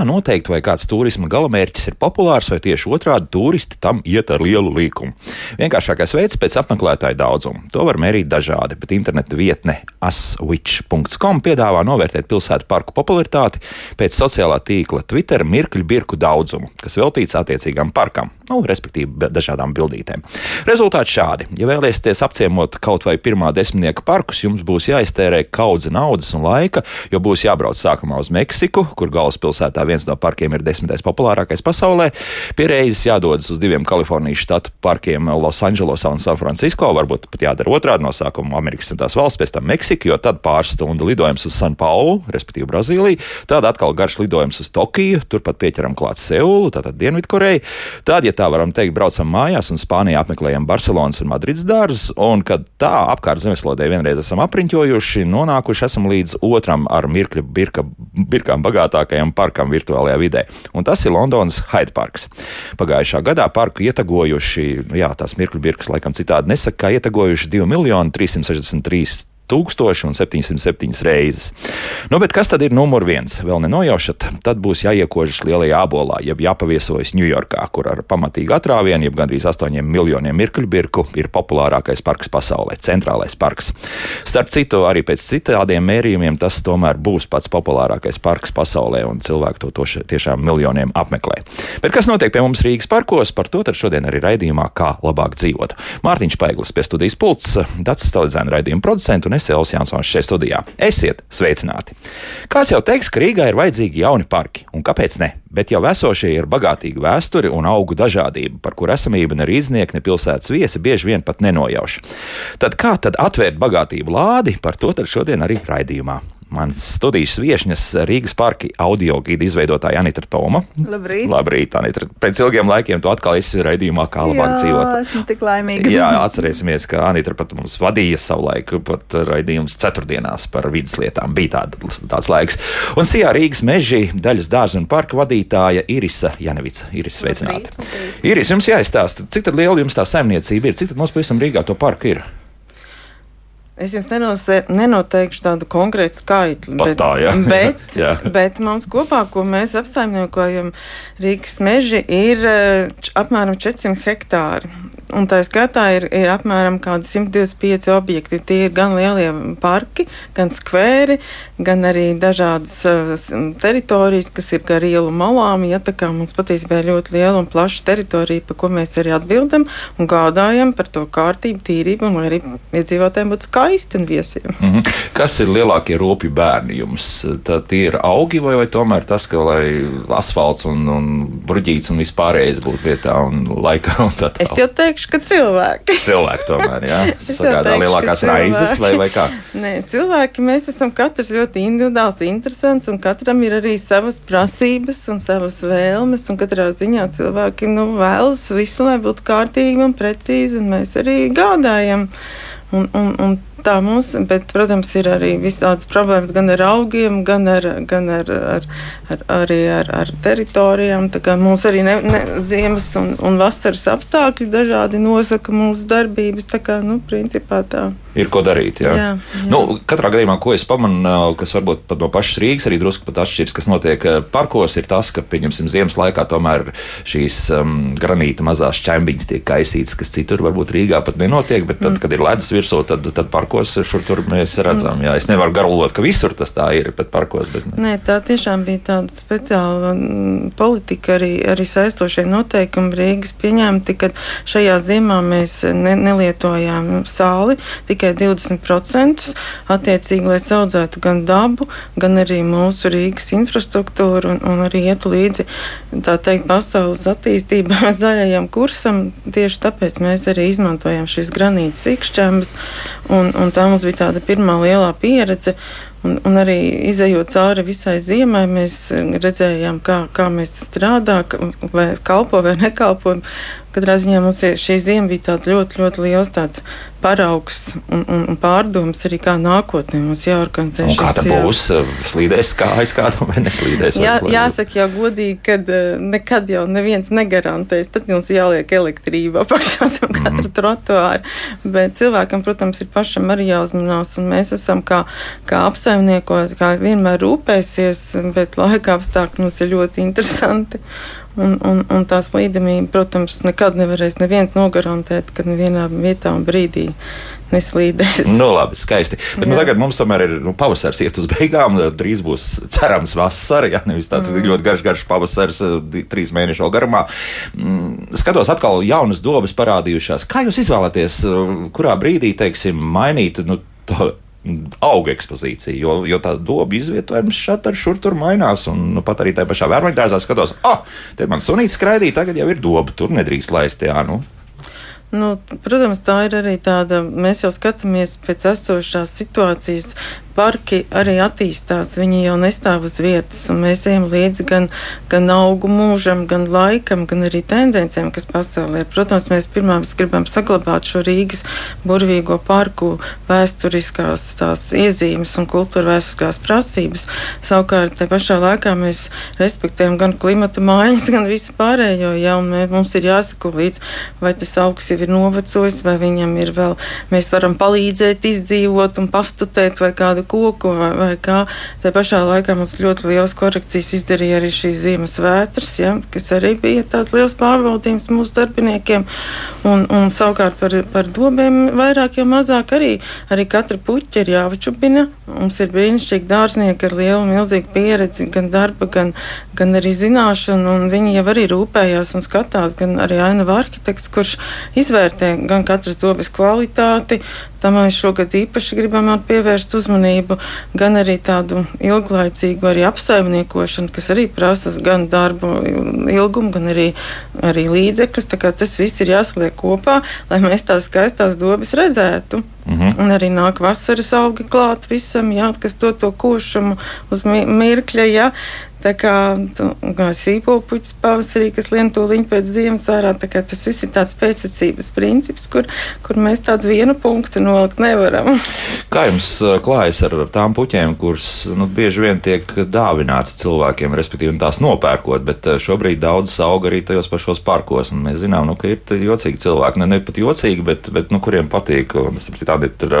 Kā noteikt, vai kāds turisma galamērķis ir populārs, vai tieši otrādi turisti tam iet ar lielu līkumu? Vienkāršākais veids pēc apmeklētāju daudzuma. To var mērīt dažādi, bet interneta vietne aswitch.com piedāvā novērtēt pilsētu parku popularitāti pēc sociālā tīkla Twitter mirkļu birku daudzumu, kas veltīts attiecīgam parkam, nu, respektīvi dažādām bildītēm. Rezultāti šādi. Ja vēlaties apciemot kaut vai pirmā desmitnieka parkus, jums būs jāiztērē kaudze naudas un laika, jo būs jābrauc sākumā uz Meksiku, kur galvaspilsētā pilsētā viens no parkiem ir desmitais populārākais pasaulē. Pie reizes jādodas uz diviem Kalifornijas štatu parkiem - Losandželosā un Sanfrancisko. Varbūt pat jādara otrādi no sākuma Amerikas Savienotās valsts, pēc tam Meksika, jo tad pāris stundu lidojums uz San Paulu, respektīvi Brazīliju, tad atkal garš lidojums uz Tokiju, turpat pieķeram klāt Seulu, tātad Dienvidkoreju. Tad, ja tā varam teikt, braucam mājās un Spānijā apmeklējam Barcelonas un Madrids dārzus, un kad tā apkārt zemeslodē vienreiz esam apriņķojuši, nonākuši esam līdz otram ar mirkļu birka, birkām bagātākajam parkam virtuālajā vidē. Un tas ir Londonas Hyde Parks. Pagājušā gadā parku ietegojuši, jā, tās mirkļu birkas laikam citādi nesaka, kā ietegojuši 2 miljoni 363 1707 reizes. Nu, bet kas tad ir numur viens? Vēl nenojaušat, tad būs jāiekožas lielajā abolā, jeb jāpaviesojas Ņujorkā, kur ar pamatīgu atrāvienu, jeb gandrīz 8 miljoniem mirkļu birku, ir populārākais parks pasaulē - centrālais parks. Starp citu, arī pēc citādiem mērījumiem tas tomēr būs pats populārākais parks pasaulē, un cilvēki to toši, tiešām miljoniem apmeklē. Bet kas notiek pie mums Rīgas parkos, par to šodien arī raidījumā, kā labāk dzīvot. Mārtiņš Paiglis pie studijas pults, Dats Staledzēna raidījuma producents un es Elsijas Jansons šeit studijā. Esiet sveicināti! Kāds jau teiks, ka Rīgā ir vajadzīgi jauni parki, un kāpēc ne? Bet jau esošie ir bagātīgi vēsturi un augu dažādība, par kur esamība ne rīznieki, ne pilsētas viesi bieži vien pat nenojauš. Tad kā tad atvērt bagātību lādi, par to šodien arī raidījumā. Mans studijas viesņas Rīgas parka audio gīda izveidotāja Anita Toma. Labrīt! Labrīt, Anita! Pēc ilgiem laikiem tu atkal esi raidījumā, kā labāk Jā, dzīvot. esmu tik laimīga. Jā, atcerēsimies, ka Anita pat mums vadīja savulaik pat raidījums ceturtdienās par vidas lietām. Bija tāda, tāds laiks. Un Sijā Rīgas meži daļas dārza un parka vadītāja Irisa Janevica. Iris, sveicināti! Labrīt, labrīt. Iris, jums jāizstāsta, cik liela jums tā saimniecība ir, cik mums pavisam Rīgā to parku ir? Es jums nenose, nenoteikšu tādu konkrētu skaitli, Pat tā, jā. bet, Jā. bet mums kopā, ko mēs apsaimniekojam Rīgas meži, ir eh, apmēram 400 hektāri. Un tā skaitā ir, ir apmēram kādi 125 objekti. Tie ir gan lielie parki, gan skvēri, gan arī dažādas uh, teritorijas, kas ir gar ielu malām. Ja, tā kā mums patiesībā ir ļoti liela un plaša teritorija, par ko mēs arī atbildam un gādājam par to kārtību, tīrību, un lai arī iedzīvotājiem būtu skaisti un viesiem. Mhm. Kas ir lielākie rūpju bērni jums? Tad tie ir augi vai, vai tomēr tas, ka lai asfalts un, un bruģīts un vispārējais būtu vietā un laikā un tā Es tālāk? jau teikšu, ka cilvēki. Cilvēki tomēr, jā. Sagādā teikšu, lielākās raizes vai, vai kā? Nē, cilvēki, mēs esam katrs ļoti individuāls, interesants, un katram ir arī savas prasības un savas vēlmes. Un katrā ziņā cilvēki nu, vēlas visu, lai būtu kārtīgi un precīzi, un mēs arī gādājam. Un, un, un tā mums, bet, protams, ir arī visādas problēmas gan ar augiem, gan, ar, gan ar, ar, ar, arī ar, ar teritorijām. Mums arī ne, ne, ziemas un, un vasaras apstākļi dažādi nosaka mūsu darbības. Tā kā, nu, principā tā. Ir ko darīt. Jā. Jā, jā. Nu, katrā gadījumā, ko es pamanu, kas varbūt pat no pašas Rīgas arī drusku pat atšķiras, kas notiek eh, parkos, ir tas, ka, pieņemsim, ziemas laikā tomēr šīs um, granīta mazās čembiņas tiek kaisītas, kas citur varbūt Rīgā pat nenotiek, bet tad, mm. kad ir ledus virsū, tad, tad parkos šur tur mēs redzam. Jā. Es nevaru garulot, ka visur tas tā ir, bet parkos. Bet, ne. Nē, tā tiešām bija tāda speciāla mm, politika, arī, arī saistošie noteikumi Rīgas pieņemti, ka šajā ziemā mēs ne, nelietojām sāli tikai 20%, attiecīgi, lai audzētu gan dabu, gan arī mūsu Rīgas infrastruktūru un, un arī ietu līdzi, tā teikt, pasaules attīstībā zaļajam kursam. Tieši tāpēc mēs arī izmantojam šīs granītas ikšķembas, un, un tā mums bija tāda pirmā lielā pieredze. Un, un arī izējot cauri visai ziemai, mēs redzējām, kā, kā mēs strādājam, vai kalpo vai nekalpo. Katrā ziņā mums šī ziema bija tāds ļoti, ļoti liels tāds paraugs un, un, un pārdoms arī kā nākotnē mums jāorganizē. Un kā tā būs? Slīdēs kājas kādam vai neslīdēs? Jā, jāsaka jau godīgi, ka nekad jau neviens negarantēs. Tad mums jāliek elektrība apakšā zem mm. katra trotuāra. Bet cilvēkam, protams, ir pašam arī jāuzmanās, un mēs esam kā, kā apsaimniekot, kā vienmēr rūpēsies, bet laika apstākļi mums ir ļoti interesanti. Un, un, un tā slīdamība, protams, nekad nevarēs neviens nogarantēt, ka nevienā vietā un brīdī neslīdēs. Nu, labi, skaisti. Bet nu, tagad mums tomēr ir nu, pavasaris, iet uz beigām. Drīz būs cerams vasara, ja nevis tāds mm. ļoti garš, garš pavasaris, trīs mēnešu garumā. Mm, skatos, atkal jaunas dobas parādījušās. Kā jūs izvēlaties, kurā brīdī, teiksim, mainīt nu, to? Auga ekspozīcija, jo, jo tā dobu izvietojums šeit ar šur tur mainās. Un nu, pat arī tajā pašā vērmaņtājā skatos, ah, te man sunīts skraidīja, tagad jau ir doba, tur nedrīkst laist. Jā, nu. Nu, protams, tā ir arī tāda. Mēs jau skatāmies pēc esošās situācijas, parki arī attīstās, viņi jau nestāv uz vietas, un mēs ejam līdzi gan, gan augu mūžam, gan laikam, gan arī tendencēm, kas pasaulē. Protams, mēs pirmām gribam saglabāt šo Rīgas burvīgo parku vēsturiskās tās iezīmes un kultūra vēsturiskās prasības. Savukārt, te pašā laikā mēs respektējam gan klimata maiņas, gan visu pārējo, mē, mums ir jāsako līdz, vai tas augs jau ir novecojis, vai viņam ir vēl, mēs varam palīdzēt izdzīvot un pastutēt vai kādu koku vai, vai kā. Tā pašā laikā mums ļoti liels korekcijas izdarīja arī šīs ziemas vētras, ja, kas arī bija tāds liels pārbaudījums mūsu darbiniekiem. Un, un savukārt par, par dobēm vairāk jau mazāk arī, arī katra puķa ir jāvačupina. Mums ir brīnišķīgi dārznieki ar lielu, milzīgu pieredzi, gan darba, gan, gan arī zināšanu, un viņi jau arī rūpējās un skatās, gan arī ainava arhitekts, kurš izvērtē gan katras dobes kvalitāti, Tam mēs šogad īpaši gribam pievērst uzmanību, gan arī tādu ilglaicīgu arī apsaimniekošanu, kas arī prasa gan darbu ilgumu, gan arī, arī līdzekļus. Tas viss ir jāsaliek kopā, lai mēs tās skaistās dobas redzētu. Mm -hmm. Un arī nāk vasaras augi klāt visam, jā, kas to, to košumu uz mirkļa. Jā. Tā kā, kā sīpolpuķis pavasarī, kas lien tūliņ pēc ziemas ārā, tā kā tas viss ir tāds pēcacības princips, kur, kur mēs tādu vienu punktu nolikt nevaram. Kā jums klājas ar tām puķēm, kuras nu, bieži vien tiek dāvināts cilvēkiem, respektīvi tās nopērkot, bet šobrīd daudzas aug arī tajos pašos parkos, un mēs zinām, nu, ka ir jocīgi cilvēki, ne, ne pat jocīgi, bet, bet nu, kuriem patīk, un tādi ir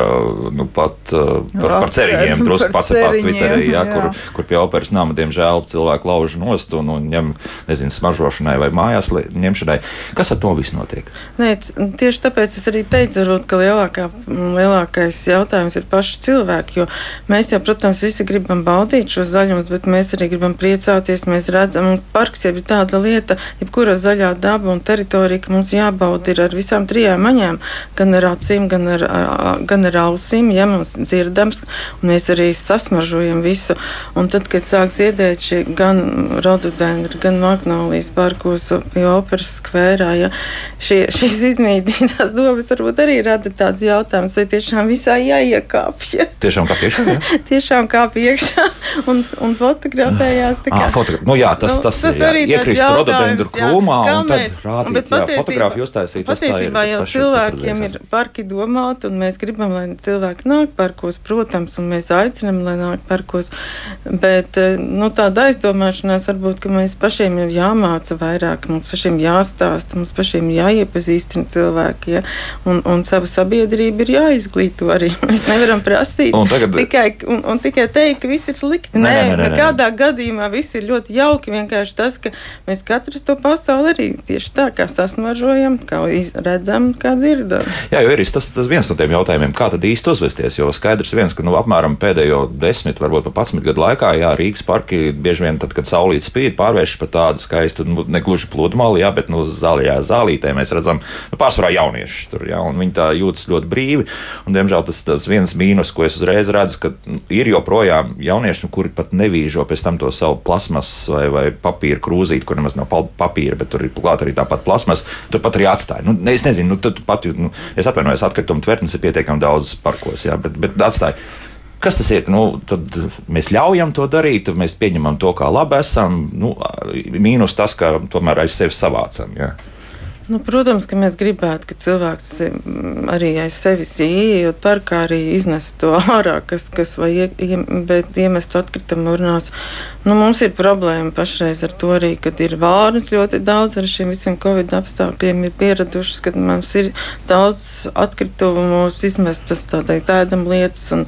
nu, pat par, par ceriņiem, drusku pats pats Twitterī, jā, jā. Kur, kur pie operas nama, diemžēl, cilvēku lauž nost un, un ņem, nezinu, smaržošanai vai mājās ņemšanai. Kas ar to viss notiek? Nē, tieši tāpēc es arī teicu, varbūt, ka lielākā, lielākais jautājums ir paši cilvēki, jo mēs jau, protams, visi gribam baudīt šo zaļumus, bet mēs arī gribam priecāties, mēs redzam, mums parks jau ir tāda lieta, jebkura zaļā daba un teritorija, ka mums jābauda ir ar visām trijām maņām, gan ar acīm, gan ar, gan ar ausīm, ja mums dzirdams, un mēs arī sasmaržojam visu. Un tad, kad sāks iedēt šie gan rododendri, gan magnolijas parkos pie operas skvērā. Ja. Šie, šīs izmītītās dobas varbūt arī rada tāds jautājums, vai tiešām visā jāiekāpj. Ja? Tiešām kā piekšā? Ja? tiešām kā piekšā un, un fotografējās. Kā, à, fotogra nu, jā, tas, nu, tas, tas jā, arī iekrist rododendru krūmā un tad rādīt, bet jā, fotogrāfi uztaisīt. Patiesībā jau cilvēkiem ir parki domāti un mēs gribam, lai cilvēki nāk parkos, protams, un mēs aicinam, lai nāk parkos, bet eh, nu, tāda aizdomāšanās, varbūt mēs pašiem ir jāmāca vairāk, mums pašiem jāstāsta, mums pašiem jāiepazīstina cilvēki, ja? un, un savu sabiedrību ir jāizglīto arī. Mēs nevaram prasīt un tagad... tikai, un, un tikai teikt, ka viss ir slikti. Nē, nē, nē, nē, nē. gadījumā viss ir ļoti jauki. Vienkārši tas, ka mēs katrs to pasauli arī tieši tā kā sasmažojam, kā redzam, kā dzirdam. Jā, jo ir tas, tas viens no tiem jautājumiem, kā tad īsti uzvesties, jo skaidrs viens, ka nu, apmēram pēdējo desmit, varbūt pat 11 gadu laikā, jā, Rīgas parki bieži vien, tad, kad saulīt spīd, pārvēršas par tādu skaistu, nu, ne gluži pludmali, jā, bet nu, zaļajā zālītē mēs redzam nu, pārsvarā jauniešus tur, jā, un viņi tā jūtas ļoti brīvi. Un, diemžēl tas, tas viens mīnus, ko es uzreiz redzu, ka nu, ir joprojām jaunieši, nu, kuri pat nevīžo pēc tam to savu plasmas vai, vai papīra krūzīti, kur nemaz nav papīra, bet tur ir klāt arī tāpat plasmas, tur pat arī atstāja. Nu, es nezinu, nu, pat, nu, es atvainojos, atkritumu tvertnes ir pietiekami daudz parkos, jā, bet, bet atstāja. Kas tas ir? Nu, tad mēs ļaujam to darīt, mēs pieņemam to, kā labi esam. Nu, mīnus tas, ka tomēr aiz sevis savācam. Ja? Nu, protams, ka mēs gribētu, ka cilvēks mm, arī aiz sevis ieejot parkā, arī iznes to ārā, kas, kas vai ie, bet iemestu atkritumu urnās. Nu, mums ir problēma pašreiz ar to arī, kad ir vārnas ļoti daudz ar šiem visiem covid apstākļiem ir pieradušas, kad mums ir daudz atkritumus izmestas tādai tēdam lietas, un,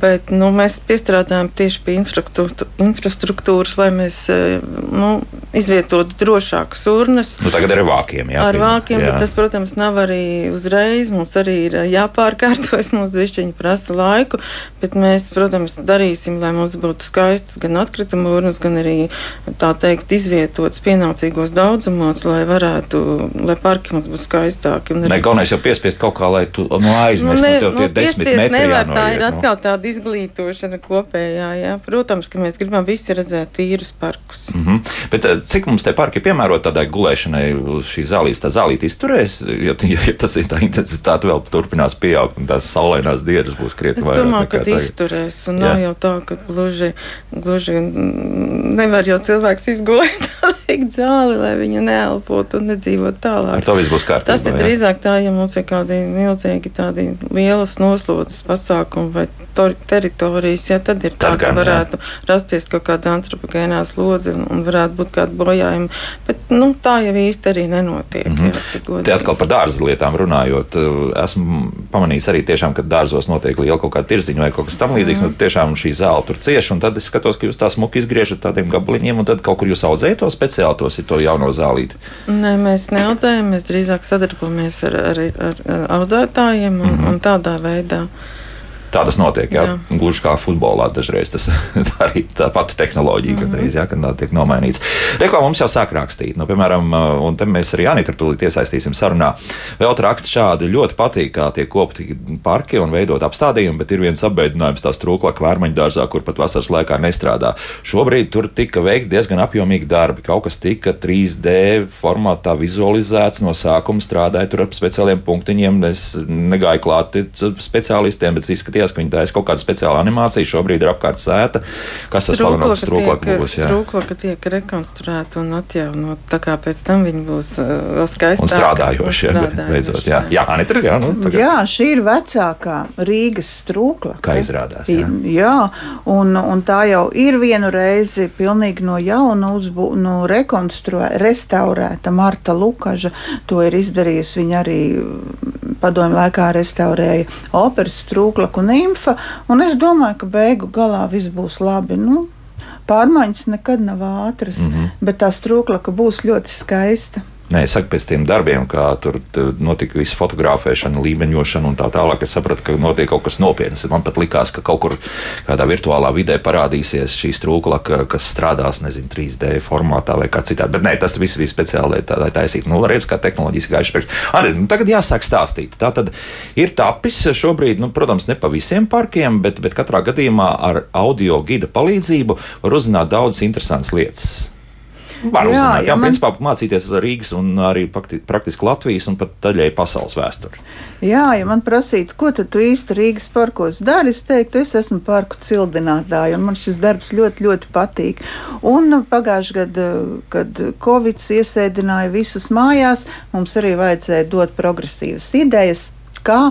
bet nu, mēs piestrādājam tieši pie infrastruktūras, lai mēs eh, nu, izvietotu drošākas urnas. Nu, tagad ar vākiem, jā ar vākiem, jā. bet tas, protams, nav arī uzreiz. Mums arī ir jāpārkārtojas, mums višķiņi prasa laiku, bet mēs, protams, darīsim, lai mums būtu skaistas gan atkrituma urnas, gan arī, tā teikt, izvietotas pienācīgos daudzumos, lai varētu, lai parki mums būtu skaistāki. Nē, galvenais jau piespiest kaut kā, lai tu nu, aiznes, nu, ne, nu, tev tie nu, desmit metri nevar, tā ir nu. atkal tāda izglītošana kopējā, jā. Protams, ka mēs gribam visi redzēt tīrus parkus. Mm -hmm. Bet cik mums te parki piemērot tādai gulēšanai šī zālītes? Zālītes, tā zālīte izturēs, ja, ja, ja tas ir tā intensitāte vēl turpinās pieaugt, un tās saulainās dienas būs krietni vairāk. Es domāju, ka izturēs, un Jā. nav jau tā, ka gluži, gluži nevar jau cilvēks izgulēt tādu zāli, lai viņa neelpotu un nedzīvot tālāk. Ar to viss būs kārtībā. Tas ir drīzāk tā, ja mums ir kādi milzīgi tādi lielas noslodzes pasākumi vai teritorijas, ja tad ir tā, tad gan, ka varētu jā. rasties kaut kāda antropogēnā slodze un, un varētu būt kāda bojājuma. Bet nu, tā jau īsti arī nenotiek. Mm -hmm. Te atkal par dārza lietām runājot, eh, esmu pamanījis arī tiešām, ka dārzos notiek liela kaut kāda tirziņa vai kaut kas tam līdzīgs. Mm -hmm. nu, tiešām šī zāle tur cieši, un tad es skatos, ka jūs tā smuki izgriežat tādiem gabaliņiem, un tad kaut kur jūs audzējat to speciāli, tos ir to jauno zālīti. Nē, mēs neaudzējam, mēs drīzāk sadarbojamies ar, ar, ar, ar audzētājiem un, mm -hmm. un tādā veidā. Tā tas notiek. Jā. Jā. Gluži kā futbolā dažreiz tas arī tā pati tehnoloģija, mm -hmm. kad, reiz, jā, kad tā tiek nomainīts. Reklamā mums jau sāk rakstīt. Nu, piemēram, un te mēs arī Anita tūlīt iesaistīsim sarunā. Vēl raksta šādi ļoti patīk, kā tiek kopti parki un veidot apstādījumi, bet ir viens apbeidinājums tās trūklaka vērmaņu dārzā, kur pat vasaras laikā nestrādā. Šobrīd tur tika veikti diezgan apjomīgi darbi. Kaut kas tika 3D formātā vizualizēts no sākuma, strādāja tur ar speciāliem punktiņiem. Es negāju klāt speciālistiem, bet izskatījās izskatījās, ka viņi taisa kaut kādu speciālu animāciju. Šobrīd ir apkārt sēta, kas tas slavenais strūklaka būs. Strūklaka tiek rekonstruēta un atjaunot, tā kā pēc tam viņi būs uh, vēl skaistāki. Un strādājoši, jā, beidzot. Jā, jā Anita, jā, nu, tagad. jā, šī ir vecākā Rīgas strūklaka. Kā izrādās. Jā, jā un, un tā jau ir vienu reizi pilnīgi no jauna uzbū, nu, rekonstruēta, restaurēta Marta Lukaža. To ir izdarījusi viņa arī padomju laikā restaurēja operas strūklaku nimfa, un es domāju, ka beigu galā viss būs labi. Nu, pārmaiņas nekad nav ātras, mm -hmm. bet tā strūklaka būs ļoti skaista. Nē, es saku, pēc tam darbiem, kā tur notika visa fotografēšana, līmeņošana un tā tālāk, es sapratu, ka notiek kaut kas nopietns. Man pat likās, ka kaut kur kādā virtuālā vidē parādīsies šī strūklaka, kas strādās, nezinu, 3D formātā vai kā citādi. Bet nē, tas viss bija speciāli tādā taisīt. Nu, redz, kā tehnoloģijas gājuši priekš. Arī, nu, tagad jāsāk stāstīt. Tā tad ir tapis šobrīd, nu, protams, ne pa visiem parkiem, bet, bet katrā gadījumā ar audio gida palīdzību var uzzināt daudzas interesantas lietas. Var jā, uzzināt, jā, jā man... principā mācīties Rīgas un arī praktiski Latvijas un pat daļai pasaules vēsturi. Jā, ja man prasītu, ko tad tu īsti Rīgas parkos dari, es teiktu, es esmu parku cildinātāja, un man šis darbs ļoti, ļoti patīk. Un pagājušajā gadā, kad Covid iesēdināja visus mājās, mums arī vajadzēja dot progresīvas idejas, kā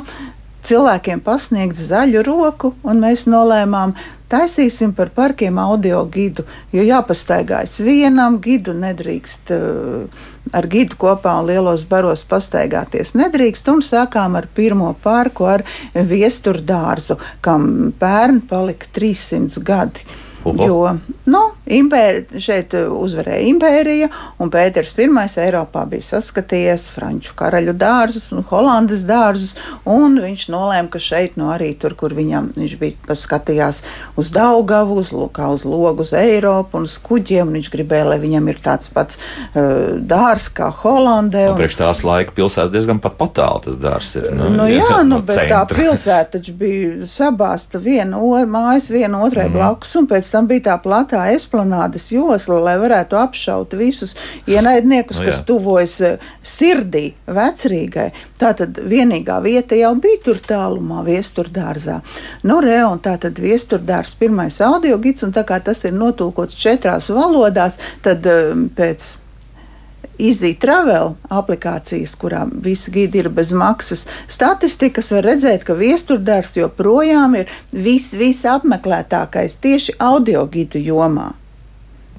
cilvēkiem pasniegt zaļu roku, un mēs nolēmām Taisīsim par parkiem audio gidu, jo jāpastaigājas vienam, gidu nedrīkst uh, ar gidu kopā un lielos baros pastaigāties nedrīkst. Un sākām ar pirmo parku, ar viesturu dārzu, kam pērn palika 300 gadi. Oho. Jo nu, impēri, šeit uzvarēja impērija, un Pēters I Eiropā bija saskatījies Franču karaļu dārzus un Holandas dārzus, un viņš nolēma, ka šeit, nu, arī tur, kur viņam viņš bija paskatījās uz Daugavu, uz, kā uz logu uz Eiropu un uz kuģiem, un viņš gribēja, lai viņam ir tāds pats uh, dārs kā Holandē. Un... Priekš tās laika pilsētas diezgan pat patāli tas dārs ir. Nu, nu, jā, jā, nu, bet centra. tā pilsēta taču bija sabāsta viena mājas viena otrai mm blakus, un pēc tam bija tā platā esplanādes josla, lai varētu apšaut visus ienaidniekus, no, nu, kas tuvojas eh, sirdī, vecrīgai. Tā tad vienīgā vieta jau bija tur tālumā, viesturdārzā. Nu, re, un tā tad viesturdārs pirmais audio gids, un tā kā tas ir notulkots četrās valodās, tad um, pēc Easy Travel aplikācijas, kurām visi gidi ir bez maksas, statistikas var redzēt, ka viesturdārs joprojām ir vis, visapmeklētākais tieši audio gidu jomā.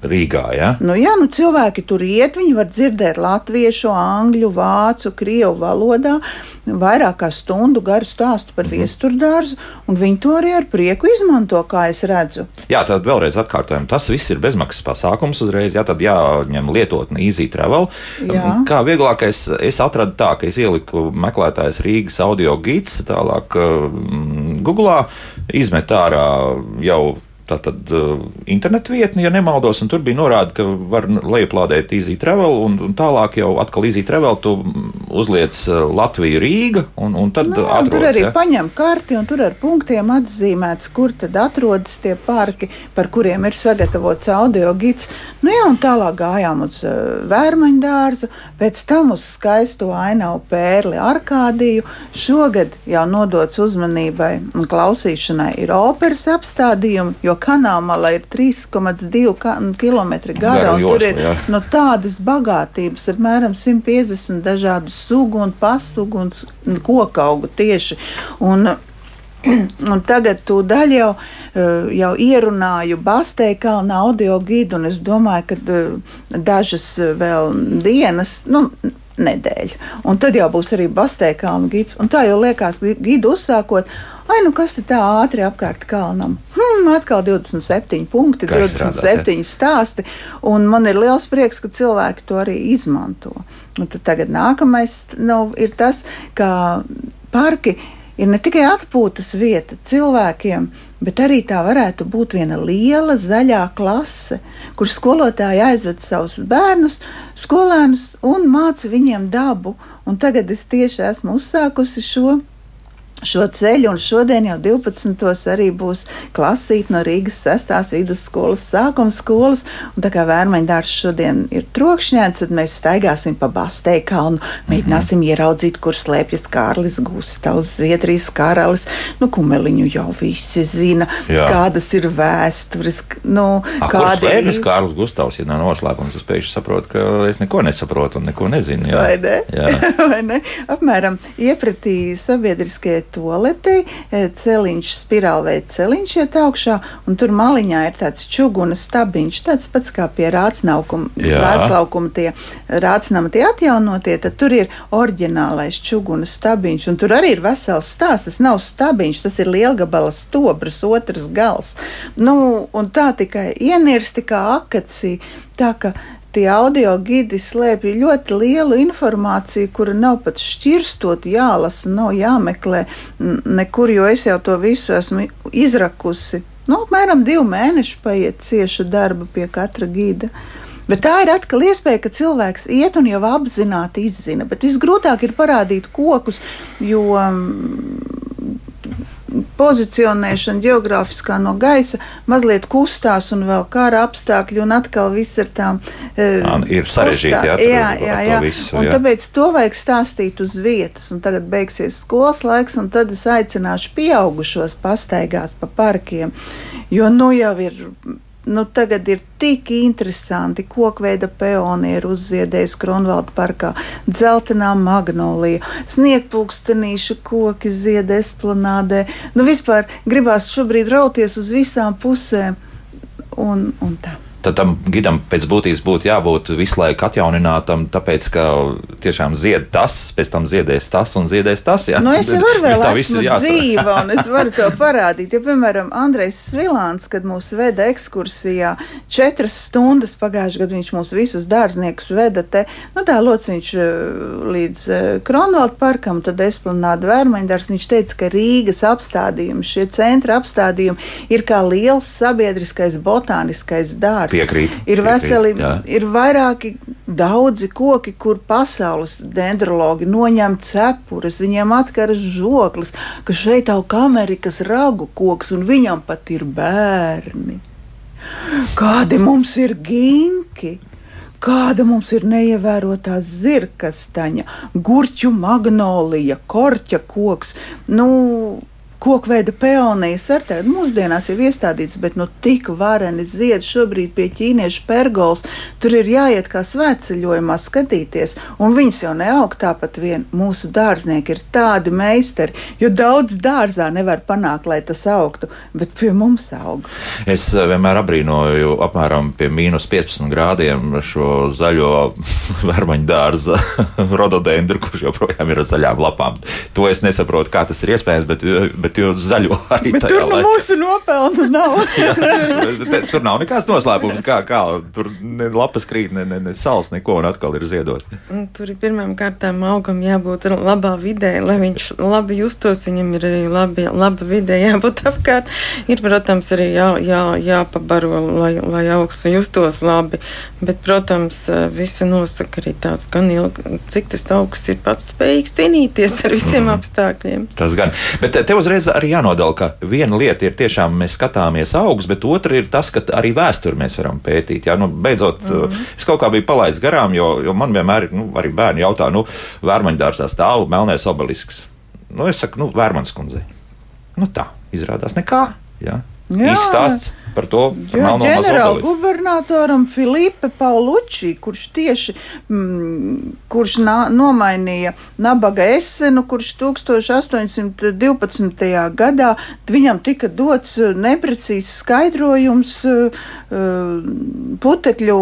Rīgā. Ja? Nu, jā, nu, cilvēki tur iet, viņi var dzirdēt latviešu, angļu, vācu, krievu valodā vairāk kā stundu garu stāstu par mm -hmm. viesturdārzu, un viņi to arī ar prieku izmanto, kā es redzu. Jā, tad vēlreiz atkārtojam, tas viss ir bezmaksas pasākums uzreiz, jā, tad jāņem lietotne Easy Travel. Jā. Kā vieglākais, es atradu tā, ka es ieliku meklētājs Rīgas audio gids, tālāk um, Google izmet ārā jau tātad uh, internetu vietni, ja nemaldos, un tur bija norāda, ka var lejuplādēt Easy Travel, un, un tālāk jau atkal Easy Travel tu uzliec uh, Latviju Rīga, un, un tad no, atrodas. Tur arī ja? paņem karti, un tur ar punktiem atzīmēts, kur tad atrodas tie parki, par kuriem ir sagatavots audio gids. Nu jā, un tālāk gājām uz uh, Vērmaņu dārzu, pēc tam uz skaisto ainavu pērli Arkādiju. Šogad jau nodots uzmanībai un klausīšanai ir operas apstādījumi, jo kanāla ir 3,2 km gara. Tur ir jā. no tādas bagātības, apmēram 150 dažādu sugu un pasugu un koku augu tieši. Un, Un tagad tu daļu jau, eh, jau ierunāju Bastei kalna audio gidu, un es domāju, ka eh, dažas vēl dienas, nu, nedēļu. Un tad jau būs arī Bastei kalna gids. Un tā jau liekas, gidu uzsākot, Ai, nu kas tā ātri apkārt kalnam? Hmm, atkal 27 punkti, Kā 27 strādāt, stāsti. Un man ir liels prieks, ka cilvēki to arī izmanto. Un tad tagad nākamais nu, ir tas, ka parki ir ne tikai atpūtas vieta cilvēkiem, bet arī tā varētu būt viena liela zaļā klase, kur skolotāji aizved savus bērnus, skolēnus un māca viņiem dabu. Un tagad es tieši esmu uzsākusi šo šo ceļu, un šodien jau 12. arī būs klasīte no Rīgas 6. vidusskolas sākuma skolas, un tā kā vērmeņdārs šodien ir trokšņēns, tad mēs staigāsim pa Bastei kalnu, mēģināsim mm -hmm. ieraudzīt, kur slēpjas Kārlis Gustavs, Zviedrijas karalis, nu, kumeliņu jau visi zina, Jā. kādas ir vēstures, nu, A, kāda ir. Slēpjas Kārlis Gustavs, ja nav noslēpums, es pēkšņi saprotu, ka es neko nesaprotu un neko nezinu. Jā. Vai ne? Jā. Vai ne? Apmēram iepratī sabiedriskie toaletei, e, celiņš, spirālveida celiņš iet augšā, un tur maliņā ir tāds čugunas stabiņš, tāds pats kā pie rāclaukuma tie rācnama tie atjaunotie, tad tur ir oriģinālais čugunas stabiņš, un tur arī ir vesels stāsts, tas nav stabiņš, tas ir lielgabala stobras otrs gals. Nu, un tā tikai ienirsti kā akacija, tā ka tie audio gidi slēpj ļoti lielu informāciju, kura nav pat šķirstot, jālasa, nav jāmeklē nekur, jo es jau to visu esmu izrakusi. Nu, apmēram divu mēnešu paiet cieša darba pie katra gida. Bet tā ir atkal iespēja, ka cilvēks iet un jau apzināti izzina. Bet visgrūtāk ir parādīt kokus, jo pozicionēšana geogrāfiskā no gaisa mazliet kustās un vēl kara apstākļi un atkal viss ar tām. Uh, ir sarežģīti, jā, jā, jā, jā. Visu, un jā. tāpēc to vajag stāstīt uz vietas. Un tagad beigsies skolas laiks, un tad es aicināšu pieaugušos pastaigās pa parkiem, jo nu jau ir nu, tagad ir tik interesanti. Kokveida pionieru uzziedējis Kronvalda parkā, dzeltenā magnolija, sniegpulkstenīša koki zied esplanādē. Nu, vispār gribās šobrīd rauties uz visām pusēm un, un tā tad tam gidam pēc būtības būtu jābūt visu laiku atjauninātam, tāpēc, ka tiešām zied tas, pēc tam ziedēs tas un ziedēs tas. Jā. Nu, es jau varu vēl esmu dzīva, un es varu to parādīt. Ja, piemēram, Andrejs Svilāns, kad mūs veda ekskursijā četras stundas pagājušajā gadā, viņš mūs visus dārzniekus veda te, nu tā lociņš eh, līdz eh, Kronvalda parkam, tad esplanāda vērmaņdārs, viņš teica, ka Rīgas apstādījumi, šie centra apstādījumi ir kā liels sabiedriskais botāniskais dārs. Piekrīt. Ir veseli, jā. ir vairāki daudzi koki, kur pasaules dendrologi noņem cepures, viņiem atkaras žoklis, ka šeit aug Amerikas ragu koks un viņam pat ir bērni. Kādi mums ir ginki? Kāda mums ir neievērotā zirkastaņa, gurķu magnolija, korķa koks. Nu, kokveida peonijas ar tādu mūsdienās jau iestādīts, bet nu tik vareni zied šobrīd pie ķīniešu pergols. Tur ir jāiet kā svētceļojumā skatīties, un viņas jau neaug tāpat vien. Mūsu dārznieki ir tādi meistari, jo daudz dārzā nevar panākt, lai tas augtu, bet pie mums aug. Es eh, vienmēr abrīnoju apmēram pie mīnus 15 grādiem šo zaļo vermaņu dārza rododendru, kurš joprojām ir ar zaļām lapām. To es nesaprotu, kā tas ir iespējams, bet, bet jūs zaļo arī bet tur nu mūsu nopelnu nav. Jā, bet, tur nav nekāds noslēpums, kā, kā tur ne lapas krīt, ne, ne, ne sals, neko, un atkal ir ziedots. Tur ir pirmām kārtām augam jābūt labā vidē, lai viņš labi justos, viņam ir arī labi, laba vidē jābūt apkārt. Ir, protams, arī jā, jā, jāpabaro, lai, lai augs justos labi, bet, protams, visu nosaka arī tāds, gan ilgi, cik tas augs ir pats spējīgs cīnīties ar visiem mm. apstākļiem. Tas gan. Bet te uzreiz arī jānodala, ka viena lieta ir tiešām mēs skatāmies augus, bet otra ir tas, ka arī vēsturi mēs varam pētīt. Jā, nu, beidzot, mm -hmm. es kaut kā biju palaidis garām, jo, jo man vienmēr ir, nu, arī bērni jautā, nu, vērmaņdārzā stāv melnēs obelisks. Nu, es saku, nu, vērmans kundzei. Nu, tā izrādās nekā. Jā. Jā. Izstāsts par to par ģenerāla gubernatoram Filipe Pauluči, kurš tieši mm, kurš nā, nomainīja Nabaga Esenu, kurš 1812. gadā viņam tika dots uh, neprecīzs skaidrojums uh, putekļu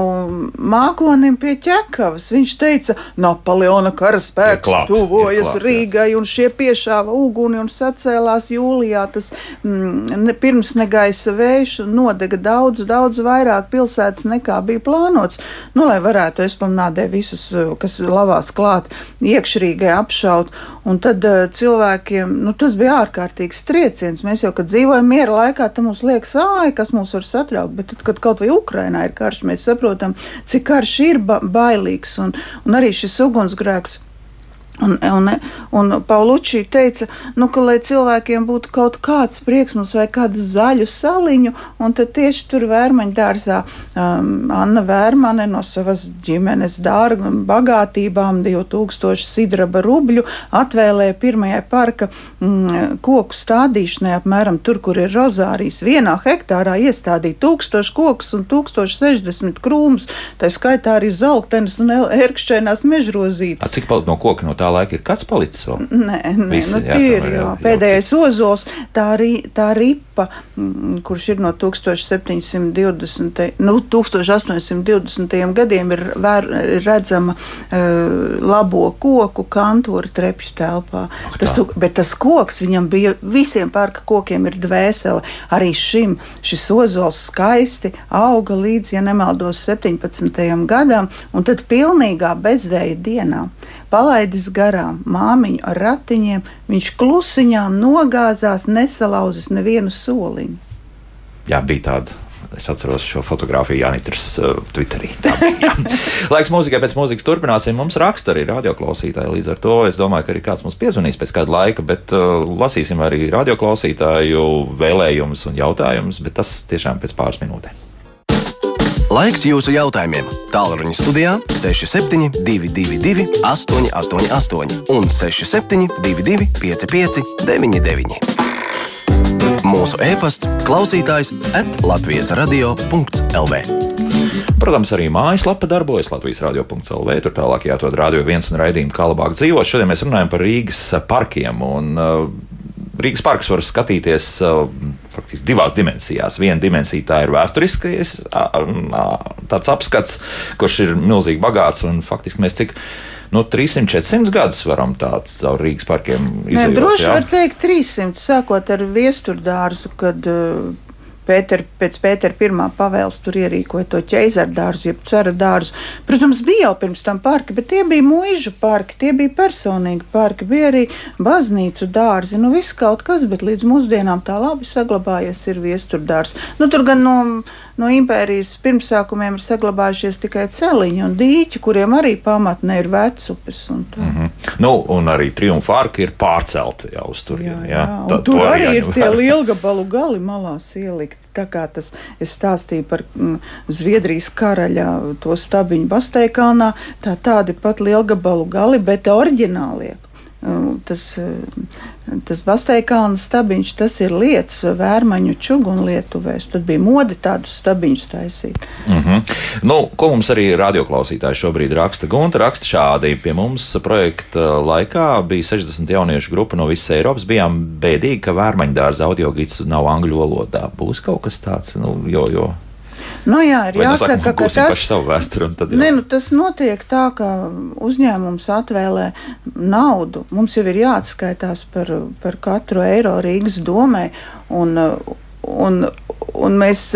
mākonim pie ķekavas. Viņš teica, Napoleona karaspēks ieklāt, tuvojas ieklāt, Rīgai un šie piešāva uguni un sacēlās jūlijā tas mm, ne, pirms negaisa vējš un nodega daudz, daudz vairāk pilsētas nekā bija plānots. Nu, lai varētu esplanādē visus, eh, kas lavās klāt, iekšrīgai apšaut. Un tad uh, cilvēkiem nu, tas bija ārkārtīgs trieciens. Mēs jau, kad dzīvojam miera laikā, tam mums liekas, ah, kas mūs var satraukt. Bet tad, kad kaut vai Ukrainā ir karš, mēs saprotam, cik karš ir ba bailīgs un, un arī šis ugunsgrēks Un, un, un Paulučī teica, nu, ka, lai cilvēkiem būtu kaut kāds prieks, mums vajag kādu zaļu saliņu, un tad tieši tur vērmaņu dārzā um, Anna Vērmane no savas ģimenes dārga bagātībām 2000 sidraba rubļu atvēlēja pirmajai parka mm, koku stādīšanai apmēram tur, kur ir rozārijas. Vienā hektārā iestādīja 1000 kokus un 1060 krūmus, tā skaitā arī zeltenes un ērkšķainās mežrozītes. A, cik palika no koka no tā? Tā laika ir kāds palicis vēl? Nē, nē Visi, nu, jā, ir, jā, pēdējais jau, ozols, tā, ri, tā ripa, mm, kurš ir no 1720, nu, 1820. gadiem, ir, vēr, ir redzama uh, labo koku kantora trepju telpā. Oh, tas, bet tas koks viņam bija, visiem parka kokiem ir dvēsele. Arī šim šis ozols skaisti auga līdz, ja nemaldos, 17. gadam, un tad pilnīgā bezvēja dienā palaidis garām māmiņu ar ratiņiem, viņš klusiņām nogāzās, nesalauzis nevienu soliņu. Jā, bija tāda. Es atceros šo fotografiju Janitras uh, Twitterī. Bija, Laiks mūzikai pēc mūzikas turpināsim. Mums raksta arī radioklausītāji. Līdz ar to es domāju, ka arī kāds mums piezvanīs pēc kāda laika, bet uh, lasīsim arī radioklausītāju vēlējumus un jautājumus, bet tas tiešām pēc pāris minūtēm. Laiks jūsu jautājumiem. Tālruņa studijā 6722, 888, un 6722, 55, 99. Mūsu e-pasts, klausītājs atlatvijas radio.lv. Protams, arī mājaslapa darbojas Latvijas radio.clv. Tur tālāk jāatrod radio viens un raidījumu, kā labāk dzīvot. Šodien mēs runājam par Rīgas parkiem. Un, uh, Rīgas parks var skatīties uh, praktiski divās dimensijās. Viena dimensija tā ir vēsturiskais tāds apskats, kurš ir milzīgi bagāts un faktiski mēs cik. Nu, 300, 400 gadus varam tādu caur Rīgas parkiem izdarīt. Droši vien var teikt 300, sākot ar viesturdārzu, kad Pēter, pēc Pētera pirmā pavēles tur ierīkoja to ķēzara dārzu, jeb cara dārzu. Protams, bija jau pirms tam parki, bet tie bija mūža parki, tie bija personīgi parki, bija arī baznīcu dārzi, nu viss kaut kas, bet līdz mūsdienām tā labi saglabājies ir viesturdārs. Nu, tur gan no no impērijas pirmsākumiem ir saglabājušies tikai celiņi un dīķi, kuriem arī pamatne ir vecupes. Un mm -hmm. nu, un arī triumfa arka ir pārcelta jau uz turieni. Jā, jā. jā. Tā, tur arī ir tie lielgabalu gali malās ielikt. Tā kā tas es stāstīju par mm, Zviedrijas karaļa to stabiņu Basteikalnā, tā tādi pat lielgabalu gali, bet oriģinālie tas, tas Basteikāna stabiņš, tas ir lietas vērmaņu čugunu lietuvēs. Tad bija mode tādus stabiņus taisīt. Mm -hmm. nu, ko mums arī radioklausītāji šobrīd raksta? Gunta raksta šādi. Pie mums projekta laikā bija 60 jauniešu grupa no visas Eiropas. Bijām bēdīgi, ka vērmaņdārza audio gids nav angļu valodā. Būs kaut kas tāds, nu, jo, jo Nu, jā, ir Vai jāsaka, nu, ka tas, vēsturi, ne, nu, tas notiek tā, ka uzņēmums atvēlē naudu. Mums jau ir jāatskaitās par, par katru eiro Rīgas domē. Un, un, un mēs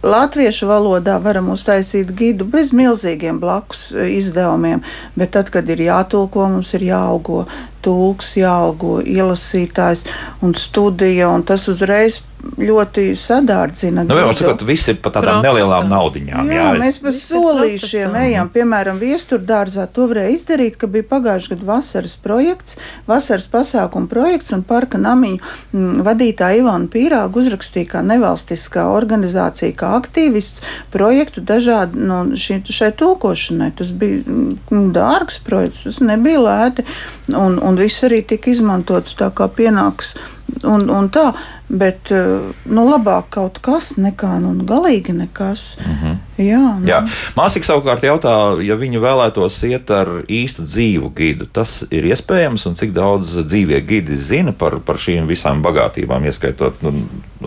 Latviešu valodā varam uztaisīt gidu bez milzīgiem blakus izdevumiem, bet tad, kad ir jātulko, mums ir jāalgo tulks, jāalgo ielasītājs un studija, un tas uzreiz ļoti sadārdzina. Nu, jau sakot, viss ir par tādām Procesa. nelielām naudiņām. Jā, jā mēs pa solīšiem ejam. Piemēram, viesturdārzā to varēja izdarīt, ka bija pagājuši gadu vasaras projekts, vasaras pasākuma projekts un parka namiņu m, mm, vadītāja Ivana Pīrāga uzrakstīja kā nevalstiskā organizācija, kā aktīvists projektu dažādi no nu, šī, šai tulkošanai. Tas bija m, mm, dārgs projekts, tas nebija lēti un, un viss arī tika izmantots tā kā pienāks un, un tā. Bet eh, nu, labāk kaut kas nekā nu, galīgi nekas. Mm -hmm. Jā, nu. Jā. Māsika savukārt jautā, ja viņa vēlētos iet ar īstu dzīvu gidu, tas ir iespējams un cik daudz dzīvie gidi zina par, par šīm visām bagātībām, ieskaitot nu,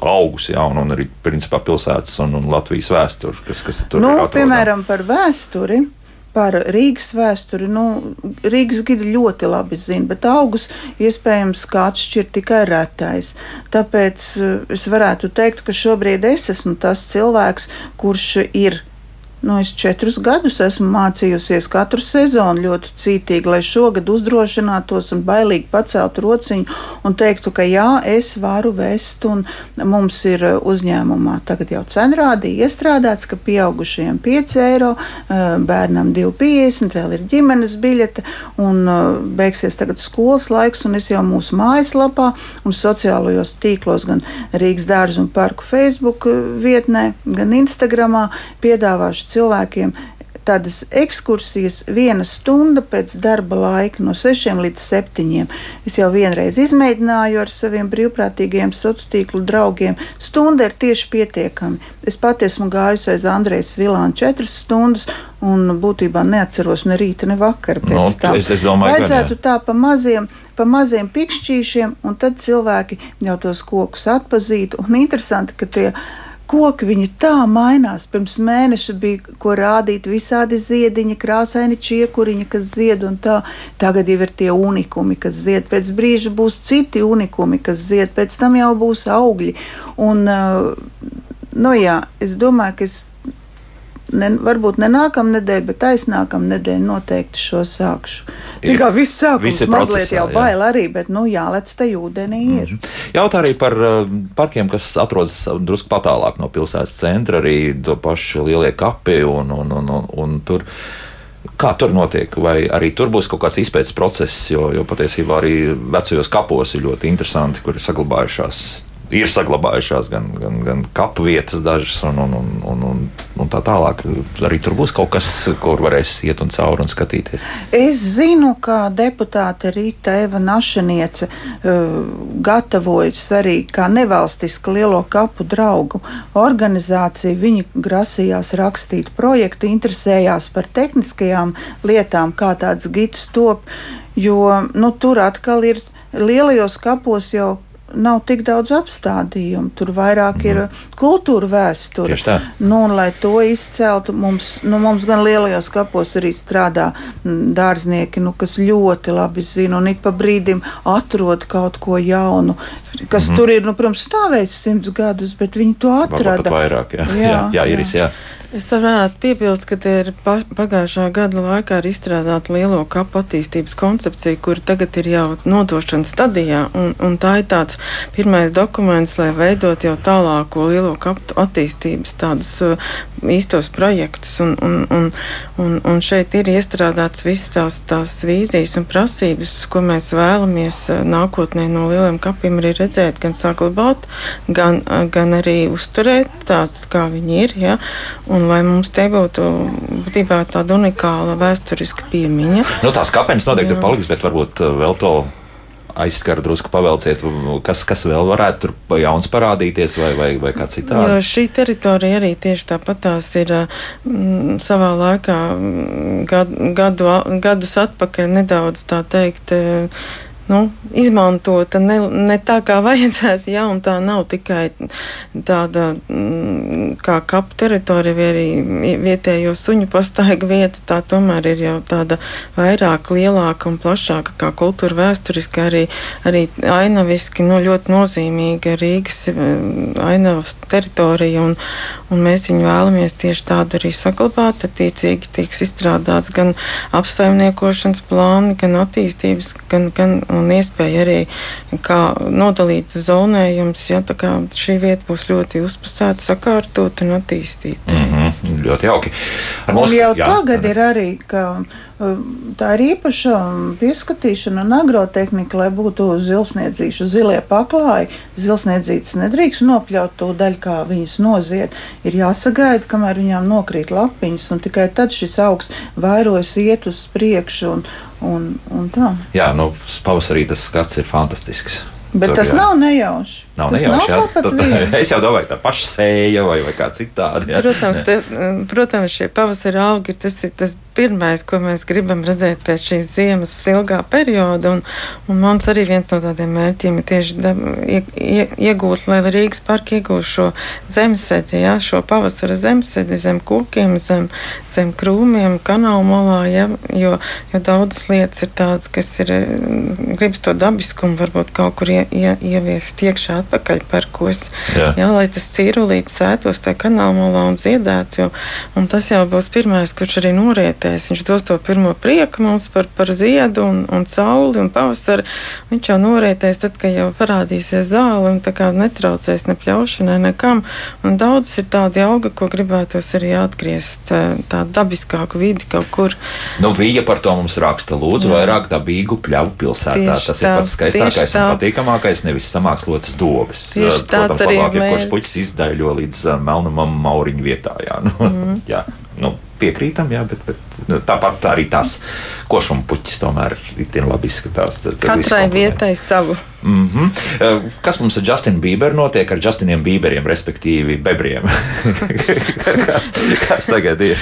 augus, jā, un, un arī principā pilsētas un, un Latvijas vēsturi, kas, kas tur nu, ir. Atrodam. Piemēram, par vēsturi par Rīgas vēsturi. Nu, Rīgas gidi ļoti labi zina, bet augus iespējams kā atšķirt tikai retais. Tāpēc eh, es varētu teikt, ka šobrīd es esmu tas cilvēks, kurš ir Nu, es četrus gadus esmu mācījusies katru sezonu ļoti cītīgi, lai šogad uzdrošinātos un bailīgi paceltu rociņu un teiktu, ka jā, es varu vest, mums ir uh, uzņēmumā tagad jau cenrādi iestrādāts, ka pieaugušajiem 5 eiro, uh, bērnam 2,50, vēl ir ģimenes biļete, un uh, beigsies tagad skolas laiks, es jau mūsu mājaslapā un sociālajos tīklos, gan Rīgas dārzu un parku Facebook vietnē, gan Instagramā piedāvāšu cilvēkiem tādas ekskursijas, viena stunda pēc darba laika, no 6 līdz 7. Es jau vienreiz izmēģināju ar saviem brīvprātīgiem sociālo tīklu draugiem. Stunda ir tieši pietiekami. Es pati esmu gājusi aiz Andrejas Vilāna 4 stundas. Un būtībā neatceros ne rīta, ne vakara pēc no, nu, tam. Es, es domāju, Vajadzētu tā pa maziem, pa maziem pikšķīšiem, un tad cilvēki jau tos kokus atpazītu. Un interesanti, ka tie koki viņi tā mainās. Pirms mēneša bija ko rādīt, visādi ziediņi, krāsaini čiekuriņi, kas zied, un tā. Tagad jau ir tie unikumi, kas zied. Pēc brīža būs citi unikumi, kas zied, pēc tam jau būs augļi. Un, nu jā, es domāju, ka es ne, varbūt ne nākamā nedēļa, bet aiznākamā nedēļa noteikti šo sākšu. Ir, kā viss sākums mazliet procesā, jau bail jā. arī, bet nu jālec te ūdenī ir. Mm. Jautā arī par uh, parkiem, kas atrodas drusku patālāk no pilsētas centra, arī to pašu lielie kapi un, un, un, un, un tur. Kā tur notiek? Vai arī tur būs kaut kāds izpētes process, jo, jo patiesībā arī vecajos kapos ir ļoti interesanti, kur ir saglabājušās ir saglabājušās gan, gan, gan kapu vietas, dažas un, un, un, un, un, un tā tālāk. Arī tur būs kaut kas, kur varēs iet un cauri un skatīties. Es zinu, ka deputāte Rīta Eva Našaniece uh, gatavojas arī kā nevalstiska lielo kapu draugu organizācija. Viņi grasījās rakstīt projektu, interesējās par tehniskajām lietām, kā tāds gids top, jo nu, tur atkal ir lielajos kapos jau nav tik daudz apstādījumu. Tur vairāk mm. ir mhm. kultūra vēsture. Nu, un, lai to izceltu, mums, nu, mums gan lielajos kapos arī strādā dārznieki, nu, kas ļoti labi zina un ik pa brīdim atrod kaut ko jaunu, kas mm. tur ir, nu, protams, stāvējis simts gadus, bet viņi to atrada. Vairāk, jā, jā, jā, jā, Iris, jā. Es varētu piebilst, ka ir pagājušā gada laikā ir izstrādāta lielo kapu attīstības koncepcija, kur tagad ir jau nodošanas stadijā. Un, un tā ir tāds pirmais dokuments, lai veidot jau tālāko lielo kapu attīstības tādus uh, īstos projektus. Un, un, un, un, un šeit ir iestrādāts visas tās, tās vīzijas un prasības, ko mēs vēlamies uh, nākotnē no lieliem kapiem arī redzēt, gan saglabāt, gan, uh, gan arī uzturēt tādus, kā viņi ir. Ja? Un, un lai mums te būtu būtībā tāda unikāla vēsturiska piemiņa. Nu, tās kapeņas noteikti ir paliks, bet varbūt uh, vēl to aizskara drusku pavelciet, kas, kas vēl varētu tur jauns parādīties vai, vai, vai kā citādi. Jo šī teritorija arī tieši tāpat tās ir mm, savā laikā mm, gadu, gadu, gadus atpakaļ nedaudz tā teikt nu, izmantota ne, ne tā, kā vajadzētu. Jā, un tā nav tikai tāda mm, kā kapu teritorija vai arī vietējo suņu pastaiga vieta. Tā tomēr ir jau tāda vairāk lielāka un plašāka kā kultūra vēsturiski, arī, arī ainaviski nu, ļoti nozīmīga Rīgas mm, ainavas teritorija. Un, un mēs viņu vēlamies tieši tādu arī saglabāt. Attiecīgi tiks izstrādāts gan apsaimniekošanas plāni, gan attīstības, gan, gan un iespēja arī kā nodalīt zonējums. Ja, šī vieta būs ļoti uzpasēta, sakārtot un attīstīta. Mm -hmm, ļoti jauki. Ar mums jau jā, tagad jā. ir arī, ka um, tā ir īpaša pieskatīšana un agrotehnika, lai būtu zilsniedzīšu zilie paklāji. Zilsniedzītas nedrīkst nopļaut to daļu, kā viņas noziet. Ir jāsagaida, kamēr viņām nokrīt lapiņas, un tikai tad šis augs vairojas iet uz priekšu. Un, un, un tā. Jā, nu, pavasarī tas skats ir fantastisks. Bet Tur, tas jā. nav nejauši. Nav nejauši. Nav tad, es jau domāju, tā paša sēja vai, vai kā citādi. Jā. Protams, te, protams, šie pavasara augi tas ir tas pirmais, ko mēs gribam redzēt pēc šīs ziemas ilgā perioda. Un, un mans arī viens no tādiem mērķiem ir tieši da, ie, ie, iegūt, lai Rīgas parki iegūst šo zemesēdzi, jā, šo pavasara zemesēdzi zem kokiem, zem, zem krūmiem, kanāla malā, jā, jo, jo daudzas lietas ir tādas, kas ir, gribas to dabiskumu varbūt kaut kur ie, ie, ieviest iekšā atpakaļ parkos. Jā. Jā, lai tas cīrulītis sētos tajā kanāla malā un ziedētu. Jo, un tas jau būs pirmais, kurš arī norietēs. Viņš dos to pirmo prieku mums par, par ziedu un, un sauli un pavasari. Viņš jau norietēs tad, kad jau parādīsies zāle un tā kā netraucēs ne pļaušanai, nekam. Un daudz ir tādi auga, ko gribētos arī atgriezt tādu dabiskāku vidi kaut kur. Nu, Vija par to mums raksta. Lūdzu, Jā. vairāk dabīgu pļauju pilsētā. Tieši Tas tā, ir pats skaistākais un patīkamākais, nevis samākslotas dūri logas. Tieši tāds Protams, arī ja kurš puķis izdaļo līdz melnam mauriņu vietā. Jā, nu, mm. jā, nu, piekrītam, jā, bet, bet nu, tāpat arī tās košuma puķis tomēr ir labi izskatās. Tad, tad Katrai vietai savu. Mm -hmm. Kas mums ar Justinu Bieberu notiek ar Justiniem Bieberiem, respektīvi bebriem? kas, kas tagad ir?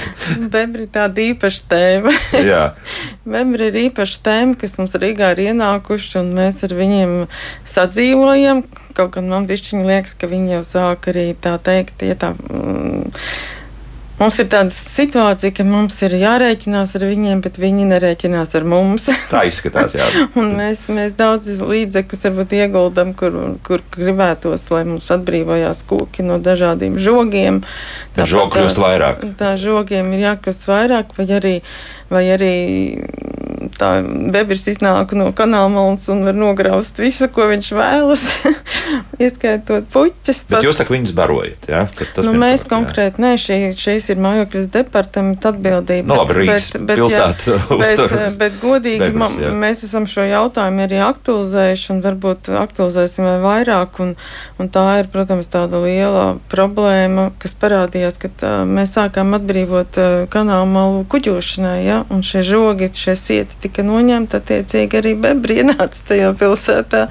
Bebri tāda īpaša tēma. Jā. Bebri ir īpaša tēma, kas mums Rīgā ir ienākuši, un mēs ar viņiem sadzīvojam. Kaut gan man višķiņi liekas, ka viņi jau sāk arī tā teikt, ja tā. Mm, Mums ir tāda situācija, ka mums ir jārēķinās ar viņiem, bet viņi nerēķinās ar mums. Tā izskatās, jā. mēs, mēs daudz līdzekļus varbūt ieguldam, kur, kur gribētos, lai mums atbrīvojās koki no dažādiem žogiem. Tā žogi kļūst vairāk. Tā žogiem ir jākļūst vairāk, vai arī, vai arī tā bebris iznāk no kanālmalns un var nograust visu, ko viņš vēlas, ieskaitot puķus. Bet pat. jūs tā kā viņus barojat, jā? Tas, tas nu, mēs konkrēti, nē, šī, šīs ir mājokļas departamenta atbildība. Nu, labi, Rīgas bet, bet, pilsēta bet, bet, bet godīgi bebris, jā. mēs esam šo jautājumu arī aktualizējuši un varbūt aktualizēsim vēl vairāk. Un, un tā ir, protams, tāda liela problēma, kas parādījās, kad uh, mēs sākām atbrīvot uh, kanālu malu kuģošanai, ja? un šie žogi, šie sieti tika noņemta, attiecīgi arī bebri ienāca tajā pilsētā.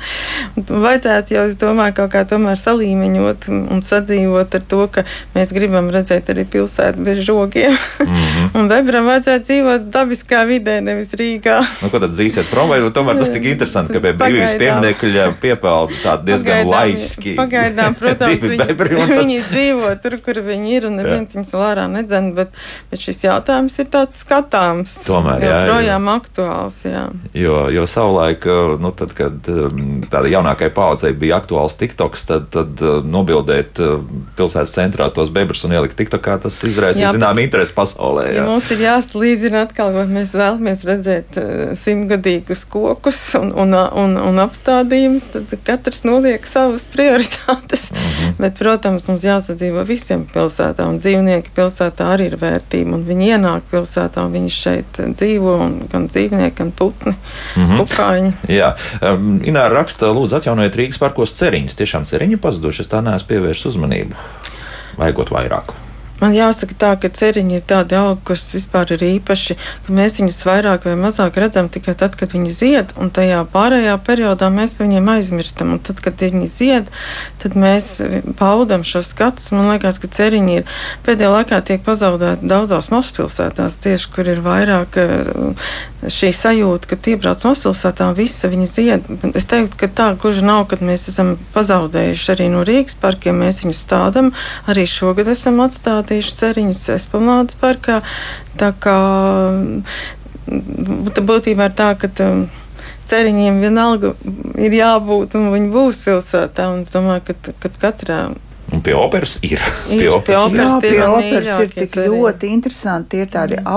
Vajadzētu jau, es domāju, kaut kā tomēr salīmeņot un sadzīvot ar to, ka mēs gribam redzēt arī pilsētu bez žogiem. Mm -hmm. un bebram vajadzētu dzīvot dabiskā vidē, nevis Rīgā. Nu, ko tad dzīsiet prom, vai tomēr tas tik interesanti, ka pie brīvības pieminekļa piepelda tādi diezgan pagaidām, laiski. Pagaidām, protams, viņi, tad... viņi dzīvo tur, kur viņi ir, un neviens viņus vēl ārā nedzen, bet, bet šis jautājums ir tāds skatāms. Tomēr, jā. Joprojām aktuāls aktuāls. Jā. Jo, jo savulaik, eh, nu, tad, kad um, tādai jaunākajai paudzei bija aktuāls TikToks, tad, tad uh, nobildēt pilsētas centrā tos bebrus un ielikt TikTokā, tas izraisīja zinām interesi pasaulē. Jā. Ja mums ir jāslīdzina atkal, vai mēs vēlamies redzēt simtgadīgus kokus un, un, un, un apstādījumus, tad katrs noliek savas prioritātes. Mm -hmm. Bet, protams, mums jāsadzīvo visiem pilsētā, un dzīvnieki pilsētā arī ir vērtība, un viņi ienāk pilsētā, un viņi šeit dzīvo gan dzīvnieki, gan putni, mm -hmm. kukaiņi. Jā, um, Ināra raksta, lūdzu, atjaunojiet Rīgas parkos ceriņus. Tiešām ceriņi pazuduši, es tā neesmu pievērsis uzmanību. Vajagot vairāk. Man jāsaka tā, ka ceriņi ir tādi augi, kas vispār ir īpaši, ka mēs viņus vairāk vai mazāk redzam tikai tad, kad viņi zied, un tajā pārējā periodā mēs par viņiem aizmirstam. Un tad, kad viņi zied, tad mēs baudam šo skatus. Man liekas, ka ceriņi ir pēdējā laikā tiek pazaudēti daudzās mazpilsētās, tieši kur ir vairāk eh, šī sajūta, ka tie brauc mazpilsētā un visa viņi zied. Es teiktu, ka tā gluži nav, kad mēs esam pazaudējuši arī no Rīgas parkiem, mēs viņus stādam, arī šogad esam atstāti izplatījuši ceriņus Esplanādes parkā. Tā kā būtībā ir tā, ka um, ceriņiem vienalga ir jābūt un viņi būs pilsētā. Un es domāju, ka, ka katrā. Un pie operas ir. ir pie operas, jā, pie operas ir tik ļoti interesanti. Tie ir tādi mm.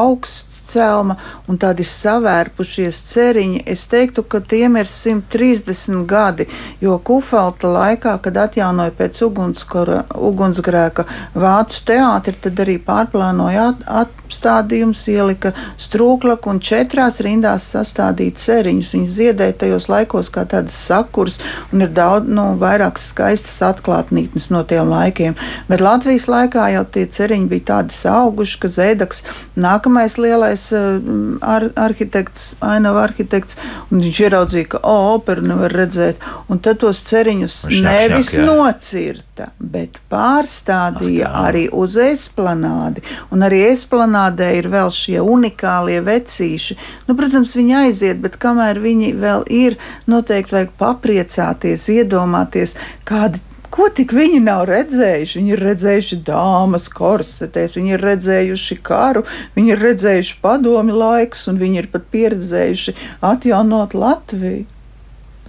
Celma un tādi savērpušies ceriņi. Es teiktu, ka tiem ir 130 gadi, jo Kufalta laikā, kad atjaunoja pēc ugunsgrēka vācu teātri, tad arī pārplānoja at, apstādījums, ielika strūklaku un četrās rindās sastādīja ceriņus. Viņi ziedēja tajos laikos kā tādas sakurs un ir daudz, nu, vairākas skaistas atklātnītnes no tiem laikiem. Bet Latvijas laikā jau tie ceriņi bija tādi auguši, ka Zēdaks nākamais lielais lielais uh, ar, arhitekts, ainava arhitekts, un viņš ieraudzīja, ka o, operu nevar redzēt, un tad tos ceriņus šņak, nevis šņak, nocirta, bet pārstādīja Ach, tā. arī uz esplanādi, un arī esplanādē ir vēl šie unikālie vecīši. Nu, protams, viņi aiziet, bet kamēr viņi vēl ir, noteikti vajag papriecāties, iedomāties, kādi Ko tik viņi nav redzējuši? Viņi ir redzējuši dāmas korsetēs, viņi ir redzējuši karu, viņi ir redzējuši padomi laikus, un viņi ir pat pieredzējuši atjaunot Latviju.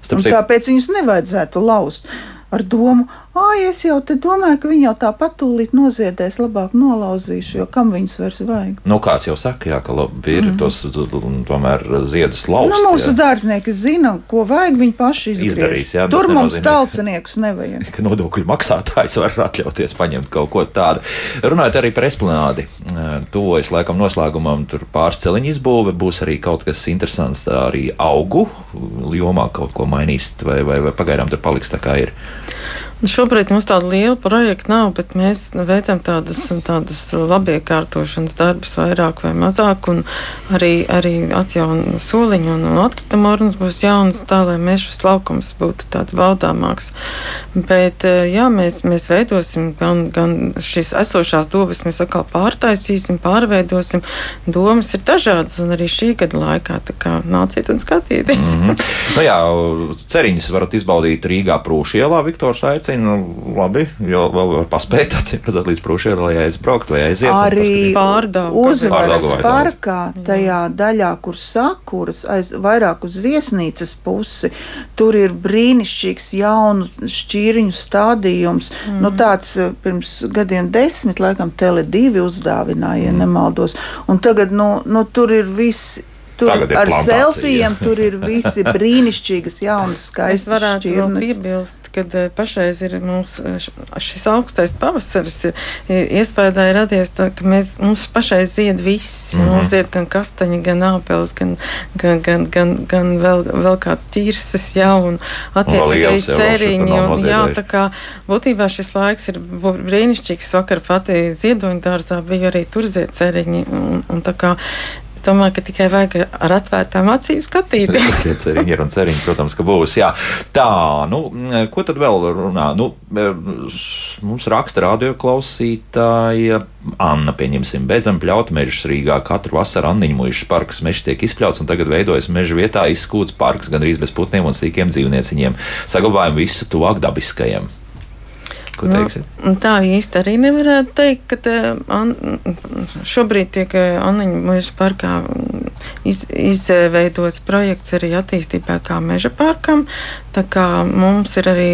Tāpēc viņus nevajadzētu laust ar domu, ah, es jau te domāju, ka viņi jau tāpat tūlīt noziedēs, labāk nolauzīšu, jo kam viņus vairs vajag. Nu, kāds jau saka, jā, ka labi, ir mm. tos tomēr ziedus lauzt. Nu, mūsu jā. dārznieki zina, ko vajag, viņi paši izgriež. izdarīs. Jā, Tur mums talciniekus nevajag. Ka nodokļu maksātājs var atļauties paņemt kaut ko tādu. Runājot arī par esplanādi, tuvojas laikam noslēgumam, tur pāris celiņu izbūve, būs arī kaut kas interesants arī augu jomā kaut ko mainīs, vai, vai, vai pagaidām tur paliks tā kā ir. Nu, šobrīd mums tāda liela projekta nav, bet mēs veicam tādus, tādus labiekārtošanas darbus vairāk vai mazāk, arī, arī atjaunu soliņu un atkritumu urnas būs jaunas, tā lai mežas laukums būtu tāds baudāmāks. Bet, eh, jā, mēs, mēs veidosim gan, gan šīs esošās dobas, mēs atkal pārtaisīsim, pārveidosim. Domas ir dažādas, un arī šī gada laikā, tā kā nāciet un skatieties. Mm -hmm. nu jā, ceriņas varat izbaudīt Rīgā Prūšielā, Viktors aicina mašīnu, nu, labi, jo vēl var paspēt, acīm redzot, līdz prūšiem, lai aizbraukt vai aiziet. Arī uzvaras parkā, tajā daļā, kur sakuras, aiz, vairāk uz viesnīcas pusi, tur ir brīnišķīgs jaunu šķīriņu stādījums. Mm. Nu, tāds eh, pirms gadiem desmit, laikam, Tele divi uzdāvināja, ja mm. nemaldos. Un tagad, nu, nu tur ir viss Tur ar selfijiem tur ir visi brīnišķīgas, jaunas, skaistas. Es varētu šķirnes. vēl piebilst, ka eh, pašreiz ir mums eh, šis augstais pavasaris ir iespējā radies, tā, ka mēs, mums pašreiz zied viss. Mm -hmm. Mums zied gan kastaņi, gan āpels, gan, gan, gan, gan, gan vēl, vēl kāds ķirses, jā, un attiecīgi arī ceriņi. Un, jā, tā kā būtībā šis laiks ir brīnišķīgs. Vakar pati ziedoņu dārzā bija arī tur zied ceriņi. Un, un tā kā domāju, ka tikai vajag ar atvērtām acīm skatīties. Tas ir ceriņi, un ceriņi, protams, ka būs. Jā. Tā, nu, ko tad vēl runā? Nu, mums raksta radioklausītāja Anna, pieņemsim, beidzam pļaut mežus Rīgā. Katru vasaru Anniņu mūžas parks mežs tiek izpļauts, un tagad veidojas meža vietā izskūts parks gandrīz bez putniem un sīkiem dzīvnieciņiem. Saglabājam visu tuvāk dabiskajiem. Ko nu, tā īsti arī nevarētu teikt, ka tā, an, šobrīd tiek Anniņa meža parkā iz, izveidots projekts arī attīstībā kā meža parkam. Tā kā mums ir arī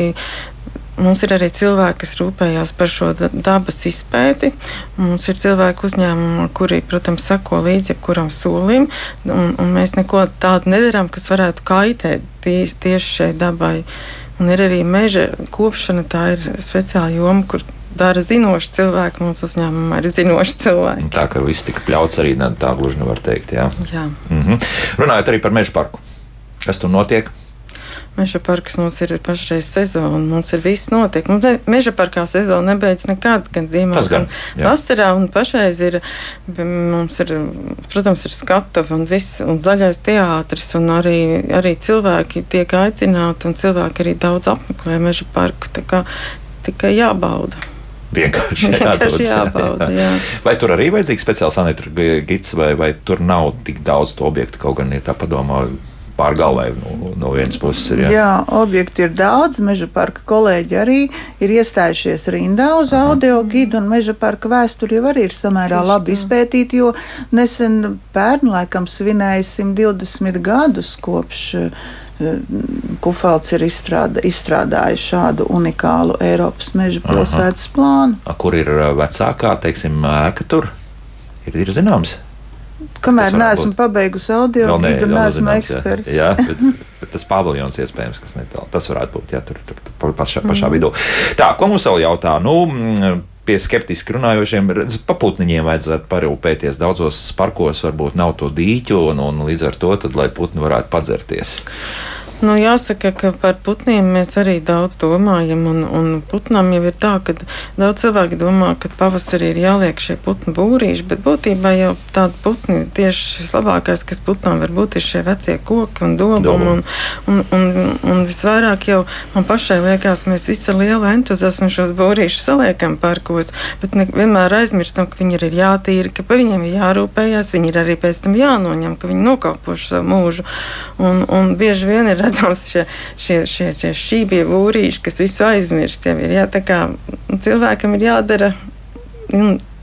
Mums ir arī cilvēki, kas rūpējās par šo dabas izpēti. Mums ir cilvēki uzņēmumi, kuri, protams, sako līdzi jebkuram solim, un, un mēs neko tādu nedarām, kas varētu kaitēt tie, tieši šai dabai. Un ir arī meža kopšana, tā ir speciāla joma, kur dara zinoši cilvēki. Mūsu uzņēmumā ir zinoši cilvēki. Tā kā viss tika pļauts arī tā gluži nevar teikt. Jā. jā. Mm -hmm. Runājot arī par meža parku. Kas tur notiek? Meža parks mums ir pašreiz sezona, mums ir viss notiek. Mums ne, meža parkā sezona nebeidz nekad, gan zīmē, gan, gan vasarā, un pašreiz ir, mums ir, protams, ir skatuve un viss, un zaļais teātris, un arī, arī cilvēki tiek aicināti, un cilvēki arī daudz apmeklē meža parku, tā kā tikai jābauda. Vienkārši, Vienkārši jābauda. Jā. Vai tur arī vajadzīgs speciāls sanitārija gids, vai, vai tur nav tik daudz to objektu, kaut gan, ja tā padomā, pārgalvē no, no vienas puses ir. Jā. jā, objekti ir daudz. Meža parka kolēģi arī ir iestājušies rindā uz Aha. audio gidu, un meža parka vēsture jau arī ir samērā Tieši labi izpētīta, jo nesen pērn laikam svinēja 120 gadus kopš Kufelds ir izstrādā, izstrādājis šādu unikālu Eiropas meža pilsētas plānu. A, kur ir vecākā, teiksim, ēka tur? Ir, ir zināms. Kamēr neesmu pabeigusi audio, vēl ne, vēl neesmu eksperts. Jā, bet, bet tas paviljons iespējams, kas netālu. Tas varētu būt, jā, tur, tur, tur pašā, pašā mm. vidū. Tā, ko mums vēl jautā? Nu, pie skeptiski runājošiem, paputniņiem vajadzētu parūpēties. Daudzos parkos varbūt nav to dīķu, un, un līdz ar to, tad, lai putni varētu padzerties. Nu, jāsaka, ka par putniem mēs arī daudz domājam. Un, un putnam jau ir tā, ka daudz cilvēki domā, ka pavasarī ir jāliek šie putnu būrīši, bet būtībā jau tādi putni tieši vislabākais, kas putnām var būt, ir šie vecie koki un dobumi. Un, un, un, un visvairāk jau man pašai liekas, mēs visi ar lielu entuziasmu šos būrīšus saliekam parkos, bet ne, vienmēr aizmirstam, ka viņi ir jātīra, ka par viņiem ir jārūpējās, viņi ir arī pēc tam jānoņem, ka viņi nokāpuši savu mūžu. Un, un bieži vien ir redzams šie, šie, šie, šie šībie būrīši, kas visu aizmirst. Jau ir, jā, kā, cilvēkam ir jādara.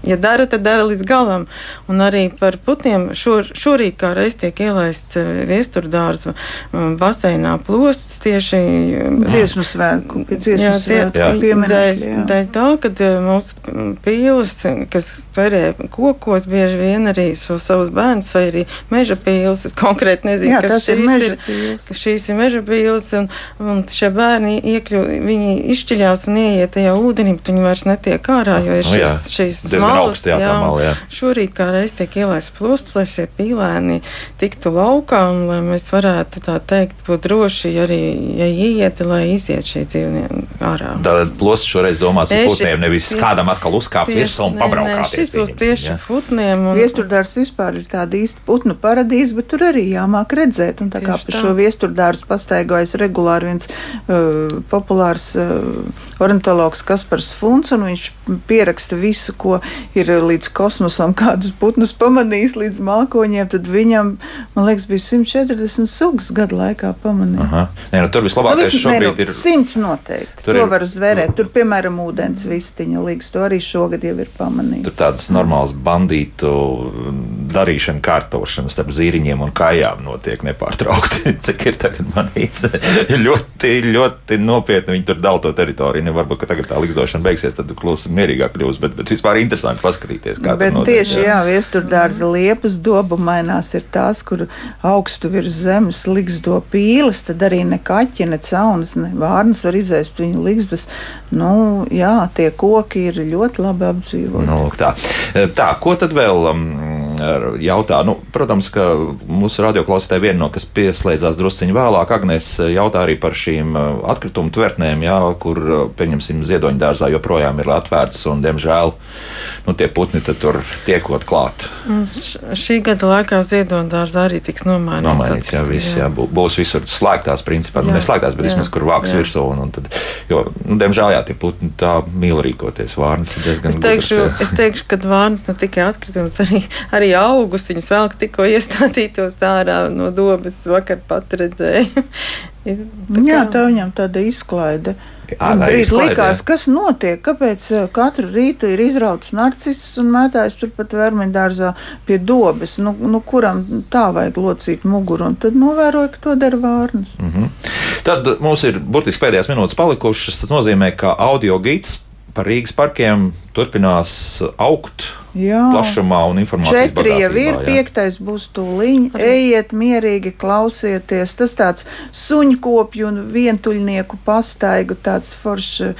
Ja dara, tad dara līdz galam. Un arī par putniem šor, šorīt kā reiz tiek ielaists eh, viesturdārza um, baseinā plosts tieši um, dziesmu svētku, dziesmu svētku pieminekļi. Dēļ tā, ka mūsu pīles, kas perē kokos, bieži vien arī šo savus bērnus, vai arī meža pīles, es konkrēti nezinu, Jā, kas šīs ir, ir ka šīs ir meža pīles, un, un šie bērni iekļu, viņi izšķiļās un ieiet tajā ūdenī, bet viņi vairs netiek ārā, jo ir šis, šīs malas, jā, jā, mala, jā. Šorīt kā reiz tiek ielaists plusts, lai šie pīlēni tiktu laukā un lai mēs varētu tā teikt būt droši arī, ja ieiet, lai iziet šie dzīvnieki ārā. Tātad plusts šoreiz domāts ar putniem, nevis pie, kādam atkal uzkāpt virsū un pabraukāt. Būs tieši jā. putniem. Un... Viesturdārs vispār ir tāda īsta putnu paradīze, bet tur arī jāmāk redzēt. Un tā tieši kā par šo viesturdārs pastaigojas regulāri viens uh, populārs uh, ornitologs Kaspars Funts, un viņš pieraksta visu, ko ir līdz kosmosam, kādus putnus pamanījis līdz mākoņiem, tad viņam, man liekas, bija 140 sugas gadu laikā pamanīts. Nē, nu, tur vislabākais nu, šobrīd nu, ir. Simts noteikti. Tur to ir, var zvērēt. Tur, piemēram, ūdens vistiņa līgas, to arī šogad jau ir pamanīts. Tur tādas normālas bandītu darīšana, kārtošana starp zīriņiem un kājām notiek nepārtraukti. Cik ir tagad manīts? ļoti, ļoti nopietni viņi tur dala to teritoriju. Ne, varbūt, tagad tā likdošana beigsies, tad klusi mierīgāk kļūs, bet, bet vispār interesanti paskatīties, kā bet tieši, jā, viesturdārza liepas dobumainās ir tās, kur augstu virs zemes liksdo pīles, tad arī ne kaķi, ne caunas, ne vārnas var izēst viņu liksdas. Nu, jā, tie koki ir ļoti labi apdzīvoti. Nu, tā. tā, ko tad vēl? Um, jautā, nu, protams, ka mūsu radioklausītāji viena no, kas pieslēdzās drusciņā vēlāk, Agnēs jautā arī par šīm uh, atkritumu tvertnēm, jā, kur, uh, pieņemsim, ziedoņa dārzā joprojām ir atvērts un, diemžēl, nu, tie putni tur tiekot klāt. Šī gada laikā ziedoņa dārzā arī tiks nomainīts. Nomainīts, jā, viss, jā. jā, būs visur slēgtās, principā, nu, neslēgtās, bet jā, vismaz, kur vāks jā. virsū, un, un tad, jo, nu, diemžēl, jā, tie putni tā mīl rīkoties, vārnas ir diezgan. Es teikšu, gudrs, es teikšu, ka vārnas ne tikai atkritums, arī, arī arī augus. Viņus vēl tikko iestādītos ārā no dobas, vakar pat redzēju. Ir, tā Jā, tā viņam tāda izklaide. Brīdī likās, kas notiek, kāpēc katru rītu ir izrauts narcis un mētājs turpat vermiņdārzā pie dobes, nu, nu kuram tā vajag locīt muguru, un tad novēroja, ka to dara vārnas. Mm -hmm. Tad mums ir burtiski pēdējās minūtes palikušas, tas nozīmē, ka audio gids par Rīgas parkiem turpinās augt Jā. plašumā un informācijas Četri jau ir, jā. piektais būs tūliņ. Ejiet mierīgi, klausieties. Tas tāds suņkopju un vientuļnieku pastaigu, tāds forša,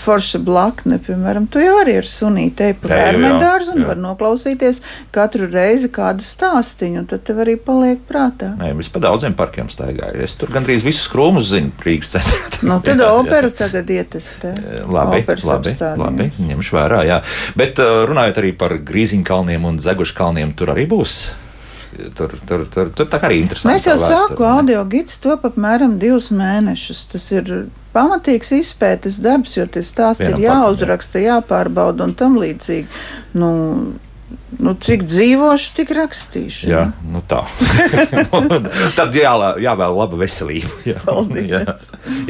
forša blakne, piemēram. Tu jau arī ar sunīti ej pa Eju, jā, bērnedārzu un jā. var noklausīties katru reizi kādu stāstiņu, un tad tev arī paliek prātā. Nē, es pa daudziem parkiem staigāju. Es tur gandrīz visus krūmus zinu Rīgas centrā. Nu, tad Jā, jā. operu tagad ietestē. Labi, Operas labi, apstādījums. labi, ņemšu vērā. Jā. Bet uh, runājot arī par grīziņkalniem un zeguškalniem, tur arī būs. Tur, tur, tur, tur tā kā arī interesanti. Mēs jau sāku audio gids top apmēram divus mēnešus. Tas ir pamatīgs izpētes darbs, jo tas stāsts ir Vienam patam, jāuzraksta, jāpārbauda un tam līdzīgi. Nu, nu, cik dzīvošu, tik rakstīšu. Jā, nu tā. Tad jā, jāvēl laba veselība. Jā, Paldies. jā,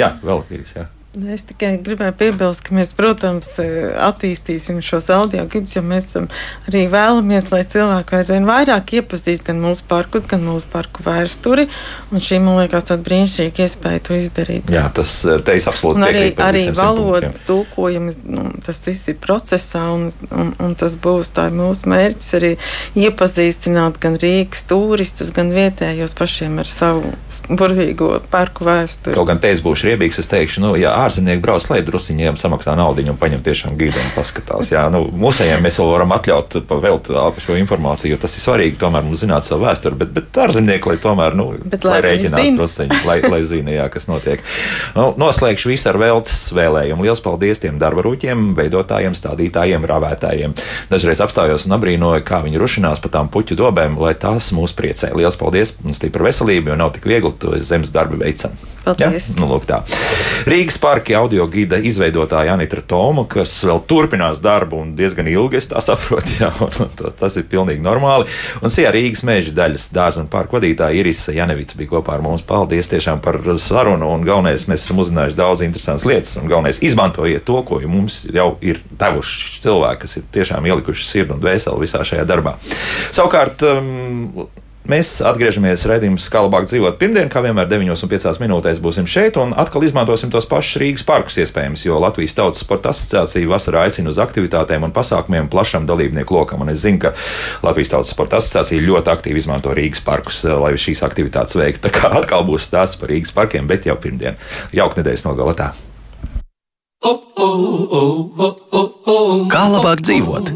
jā vēl ir. Jā. Es tikai gribēju piebilst, ka mēs, protams, attīstīsim šos audio gidus, jo mēs esam arī vēlamies, lai cilvēki aizvien vairāk iepazīst gan mūsu parkus, gan mūsu parku vēsturi. Un šī, man liekas, tāda brīnišķīga iespēja to izdarīt. jā, tas eh, te es absolūti Un arī, arī valodas tulkojumi, nu, tas viss ir procesā, un, un, un tas būs tā ir mūsu mērķis arī iepazīstināt gan Rīgas turistus, gan vietējos pašiem ar savu burvīgo parku vēsturi. Kaut gan te es būšu riebīgs, es teikšu, nu, ja ārzemnieki brauc lai drusiņiem samaksā naudu un paņem tiešām gīdu un paskatās. Jā, nu, mūsējiem mēs vēl varam atļaut pavelt šo informāciju, jo tas ir svarīgi tomēr mums zināt savu vēsturi, bet, bet ārzemnieki, lai tomēr, nu, Bet lai lai rēķinās drusiņi, lai, lai zina, jā, kas notiek. Nu, noslēgšu visu ar veltes vēlējumu. Liels paldies tiem darbarūķiem, veidotājiem, stādītājiem, ravētājiem. Dažreiz apstājos un abrīnoju, kā viņi rušinās pa tām puķu dobēm, lai tās mūs priecē. Liels paldies un stipra veselība, jo nav tik viegli to zemes darbi veicam. Paldies. Ja? Nu, lūk tā. Rīgas parka audio gida izveidotāja Anita Toma, kas vēl turpinās darbu un diezgan ilgi, es tā saprotu, jā, un ta- tas ir pilnīgi normāli. Un Sijā Rīgas meža daļas dārza un parka vadītāja Irisa Janevica bija kopā ar mums. Paldies tiešām par sarunu, un galvenais, mēs esam uzzinājuši daudz interesantas lietas, un galvenais, izmantojiet to, ko mums jau ir devuši cilvēki, kas ir tiešām ielikuši sirdi un dvēseli visā šajā darbā. Savukārt, um, Mēs atgriežamies redzējumā, kā labāk dzīvot pirmdien, kā vienmēr 9,5 minūtēs būsim šeit un atkal izmantosim tos pašus Rīgas parkus, iespējams, jo Latvijas Tautas Sporta asociācija vasarā aicina uz aktivitātēm un pasākumiem plašam dalībnieku lokam. Un es zinu, ka Latvijas Tautas Sporta asociācija ļoti aktīvi izmanto Rīgas parkus, eh, lai šīs aktivitātes veiktu. Tā kā atkal būs stāsts par Rīgas parkiem, bet jau pirmdien. Jauka nedēļas nogalē tā. Kā labāk dzīvot?